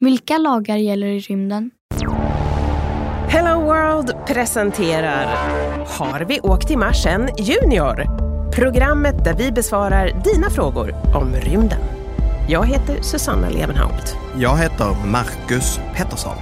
Vilka lagar gäller i rymden? Hello World presenterar Har vi åkt till Mars än Junior? Programmet där vi besvarar dina frågor om rymden. Jag heter Susanna Levenhaupt. Jag heter Marcus Pettersson.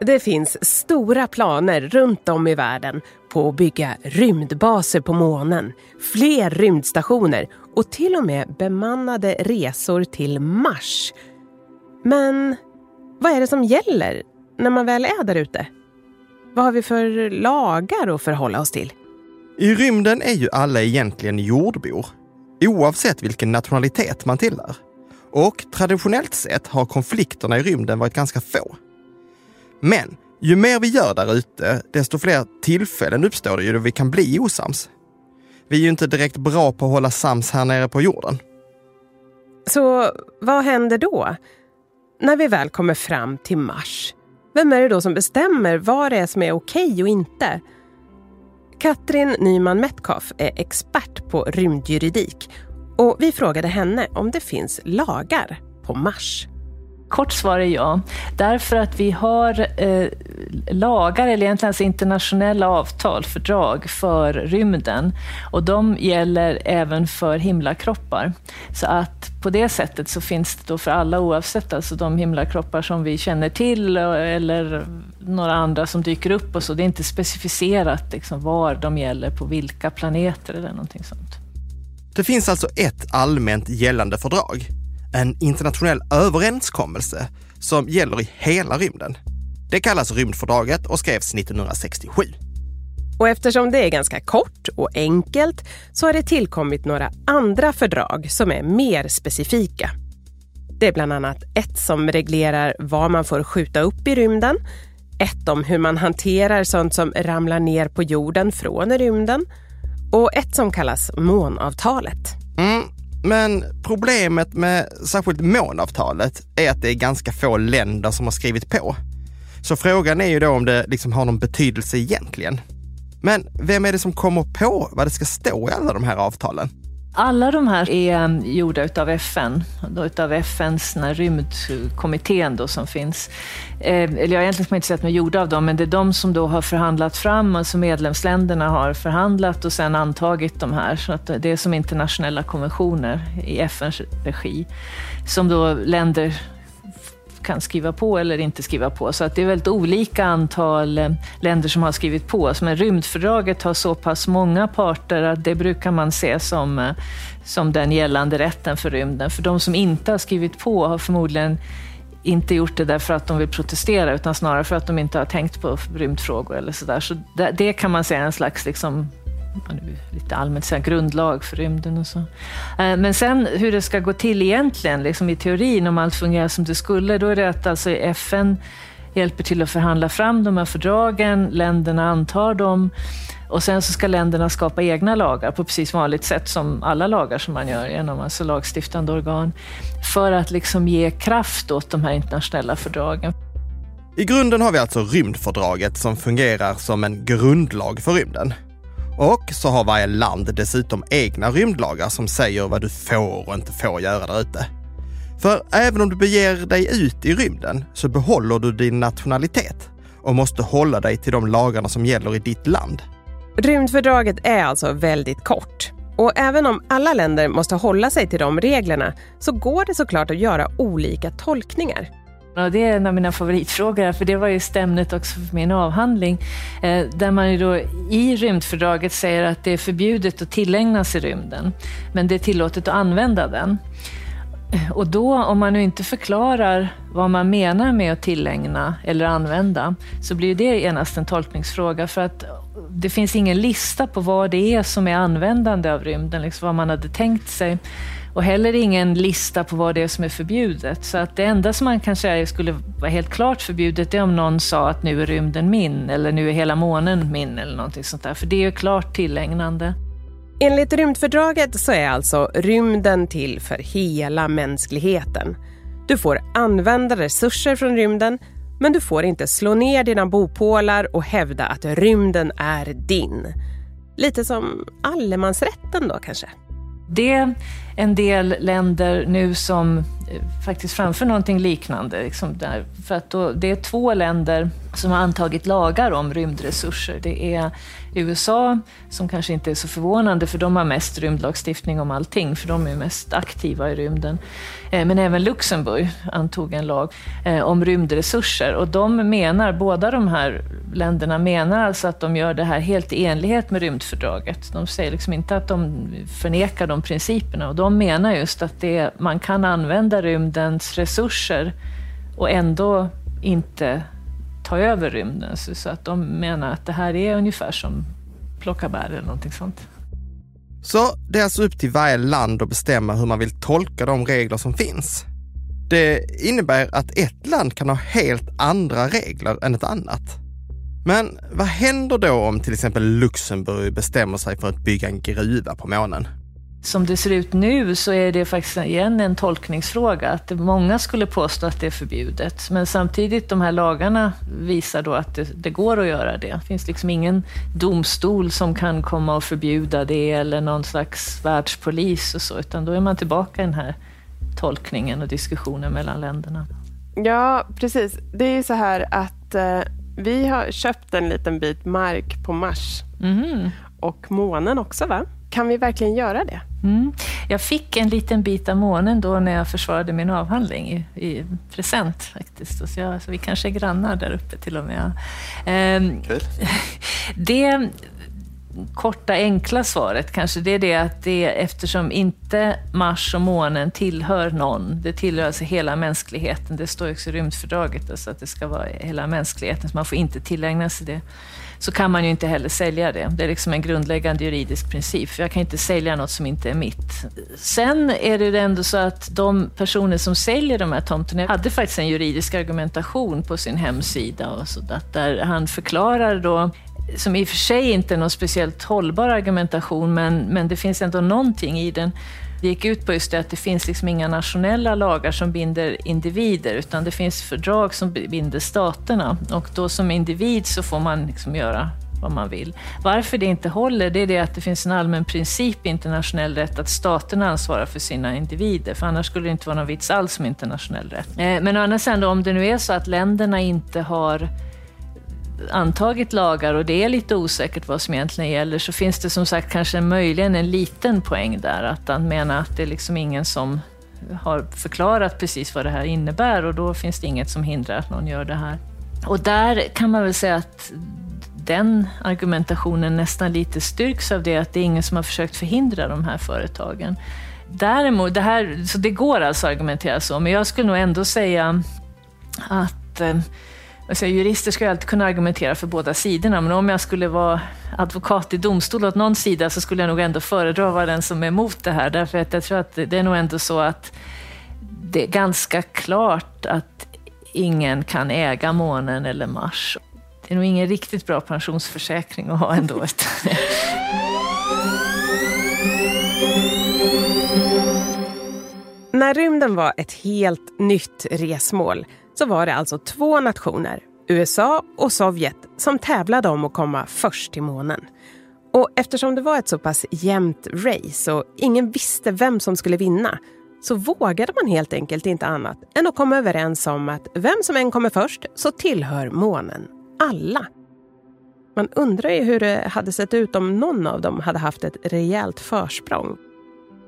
Det finns stora planer runt om i världen på att bygga rymdbaser på månen, fler rymdstationer och till och med bemannade resor till Mars. Men vad är det som gäller när man väl är där ute? Vad har vi för lagar att förhålla oss till? I rymden är ju alla egentligen jordbor, oavsett vilken nationalitet man tillhör. Och traditionellt sett har konflikterna i rymden varit ganska få. Men ju mer vi gör där ute, desto fler tillfällen uppstår det ju då vi kan bli osams. Vi är ju inte direkt bra på att hålla sams här nere på jorden. Så vad händer då? När vi väl kommer fram till Mars, vem är det då som bestämmer vad det är som är okej och inte? Katrin Nyman Metcalf är expert på rymdjuridik och vi frågade henne om det finns lagar på Mars. Kort svar är ja. Därför att vi har eh, lagar, eller egentligen alltså internationella avtal, fördrag för rymden. Och de gäller även för himlakroppar. Så att på det sättet så finns det då för alla oavsett alltså de himlakroppar som vi känner till eller några andra som dyker upp och så. Det är inte specificerat liksom var de gäller, på vilka planeter eller någonting sånt. Det finns alltså ett allmänt gällande fördrag en internationell överenskommelse som gäller i hela rymden. Det kallas rymdfördraget och skrevs 1967. Och eftersom det är ganska kort och enkelt så har det tillkommit några andra fördrag som är mer specifika. Det är bland annat ett som reglerar vad man får skjuta upp i rymden, ett om hur man hanterar sånt som ramlar ner på jorden från rymden och ett som kallas månavtalet. Mm, men problemet med särskilt månavtalet är att det är ganska få länder som har skrivit på. Så frågan är ju då om det liksom har någon betydelse egentligen. Men vem är det som kommer på vad det ska stå i alla de här avtalen? Alla de här är eh, gjorda utav FN, utav FNs rymdkommittén då som finns. Eh, eller jag har egentligen inte sett mig gjorda av dem, men det är de som då har förhandlat fram, alltså medlemsländerna har förhandlat och sen antagit de här. Så att det är som internationella konventioner i FNs regi, som då länder kan skriva på eller inte skriva på. Så att det är väldigt olika antal eh, länder som har skrivit på. Men rymdfördraget har så pass många parter att det brukar man se som, eh, som den gällande rätten för rymden. För de som inte har skrivit på har förmodligen inte gjort det därför att de vill protestera, utan snarare för att de inte har tänkt på rymdfrågor eller sådär. Så det, det kan man säga är en slags liksom, lite allmänt säga, grundlag för rymden och så. Eh, men sen hur det ska gå till egentligen, liksom i teorin, om allt fungerar som det skulle, då är det att alltså FN hjälper till att förhandla fram de här fördragen, länderna antar dem och sen så ska länderna skapa egna lagar på precis vanligt sätt som alla lagar som man gör genom alltså lagstiftande organ, för att liksom ge kraft åt de här internationella fördragen. I grunden har vi alltså rymdfördraget som fungerar som en grundlag för rymden. Och så har varje land dessutom egna rymdlagar som säger vad du får och inte får göra där ute. För även om du beger dig ut i rymden så behåller du din nationalitet och måste hålla dig till de lagarna som gäller i ditt land. Rymdfördraget är alltså väldigt kort. Och även om alla länder måste hålla sig till de reglerna så går det såklart att göra olika tolkningar. Och det är en av mina favoritfrågor, för det var ju ämnet också för min avhandling, eh, där man ju då i rymdfördraget säger att det är förbjudet att tillägna sig rymden, men det är tillåtet att använda den. Och då, om man nu inte förklarar vad man menar med att tillägna eller använda, så blir det genast en tolkningsfråga. För att det finns ingen lista på vad det är som är användande av rymden, liksom vad man hade tänkt sig. Och heller ingen lista på vad det är som är förbjudet. Så att det enda som man kan säga skulle vara helt klart förbjudet är om någon sa att nu är rymden min, eller nu är hela månen min, eller någonting sånt där. För det är ju klart tillägnande. Enligt rymdfördraget så är alltså rymden till för hela mänskligheten. Du får använda resurser från rymden, men du får inte slå ner dina bopålar och hävda att rymden är din. Lite som allemansrätten då kanske. Det är en del länder nu som eh, faktiskt framför någonting liknande. Liksom där, för att då, det är två länder som har antagit lagar om rymdresurser. Det är USA, som kanske inte är så förvånande för de har mest rymdlagstiftning om allting, för de är mest aktiva i rymden. Eh, men även Luxemburg antog en lag eh, om rymdresurser och de menar, båda de här länderna menar alltså att de gör det här helt i enlighet med rymdfördraget. De säger liksom inte att de förnekar de principerna och de menar just att det, man kan använda rymdens resurser och ändå inte ta över rymden. Så, så att de menar att det här är ungefär som plocka bär eller någonting sånt. Så det är alltså upp till varje land att bestämma hur man vill tolka de regler som finns. Det innebär att ett land kan ha helt andra regler än ett annat. Men vad händer då om till exempel Luxemburg bestämmer sig för att bygga en gruva på månen? Som det ser ut nu så är det faktiskt igen en tolkningsfråga. Att många skulle påstå att det är förbjudet. Men samtidigt, de här lagarna visar då att det, det, går att göra det. Det finns liksom ingen domstol som kan komma och förbjuda det eller någon slags världspolis och så, utan då är man tillbaka i den här tolkningen och diskussionen mellan länderna. Ja, precis. Det är ju så här att eh, vi har köpt en liten bit mark på Mars. Mm. Och månen också, va? Kan vi verkligen göra det? Mm. Jag fick en liten bit av månen då när jag försvarade min avhandling i, i present faktiskt. Så, jag, så vi kanske är grannar där uppe till och med. Ehm, det korta enkla svaret kanske det är det att det eftersom inte Mars och månen tillhör någon, det tillhör alltså hela mänskligheten. Det står också i rymdfördraget alltså att det ska vara hela mänskligheten, så man får inte tillägna sig det så kan man ju inte heller sälja det. Det är liksom en grundläggande juridisk princip, för jag kan inte sälja något som inte är mitt. Sen är det ju ändå så att de personer som säljer de här tomterna hade faktiskt en juridisk argumentation på sin hemsida, och så där han förklarar då som i och för sig inte är någon speciellt hållbar argumentation, men, men det finns ändå någonting i den. Det gick ut på just det att det finns liksom inga nationella lagar som binder individer, utan det finns fördrag som binder staterna. Och då som individ så får man liksom göra vad man vill. Varför det inte håller, det är det att det finns en allmän princip i internationell rätt att staterna ansvarar för sina individer, för annars skulle det inte vara någon vits alls med internationell rätt. Eh, men å andra sidan, om det nu är så att länderna inte har antagit lagar och det är lite osäkert vad som egentligen gäller så finns det som sagt kanske möjligen en liten poäng där. Att han menar att det är liksom ingen som har förklarat precis vad det här innebär och då finns det inget som hindrar att någon gör det här. Och där kan man väl säga att den argumentationen nästan lite styrks av det att det är ingen som har försökt förhindra de här företagen. Däremot, det, här, så det går alltså att argumentera så, men jag skulle nog ändå säga att eh, Alltså, jurister ska ju alltid kunna argumentera för båda sidorna, men om jag skulle vara advokat i domstol åt någon sida så skulle jag nog ändå föredra att vara den som är emot det här. Därför att jag tror att det är nog ändå så att det är ganska klart att ingen kan äga månen eller Mars. Det är nog ingen riktigt bra pensionsförsäkring att ha ändå. När rymden var ett helt nytt resmål så var det alltså två nationer, USA och Sovjet, som tävlade om att komma först till månen. Och eftersom det var ett så pass jämnt race och ingen visste vem som skulle vinna så vågade man helt enkelt inte annat än att komma överens om att vem som än kommer först så tillhör månen alla. Man undrar ju hur det hade sett ut om någon av dem hade haft ett rejält försprång.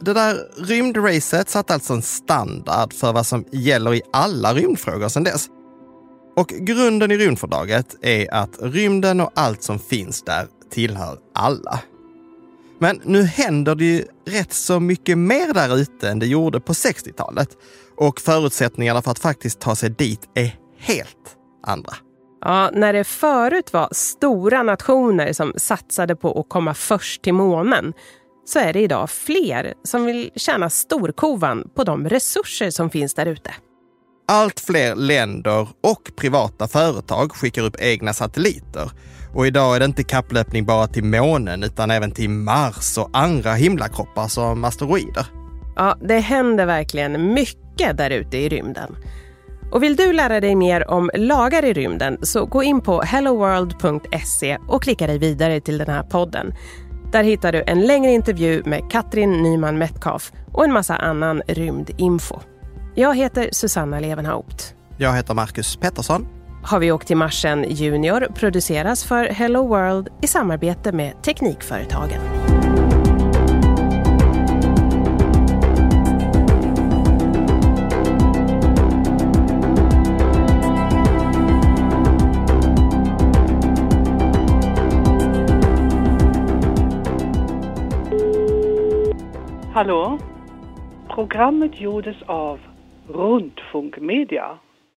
Det där rymdracet satte alltså en standard för vad som gäller i alla rymdfrågor sedan dess. Och grunden i rymdfördraget är att rymden och allt som finns där tillhör alla. Men nu händer det ju rätt så mycket mer där ute än det gjorde på 60-talet. Och förutsättningarna för att faktiskt ta sig dit är helt andra. Ja, när det förut var stora nationer som satsade på att komma först till månen så är det idag fler som vill tjäna storkovan på de resurser som finns där ute. Allt fler länder och privata företag skickar upp egna satelliter. Och idag är det inte kapplöpning bara till månen utan även till Mars och andra himlakroppar som asteroider. Ja, det händer verkligen mycket där ute i rymden. Och vill du lära dig mer om lagar i rymden så gå in på helloworld.se och klicka dig vidare till den här podden. Där hittar du en längre intervju med Katrin Nyman Metcalf och en massa annan rymdinfo. Jag heter Susanna Levenhaupt. Jag heter Marcus Pettersson. Har vi åkt till Marsen Junior produceras för Hello World i samarbete med Teknikföretagen. Hallo. Programm mit Jodes auf Rundfunkmedia.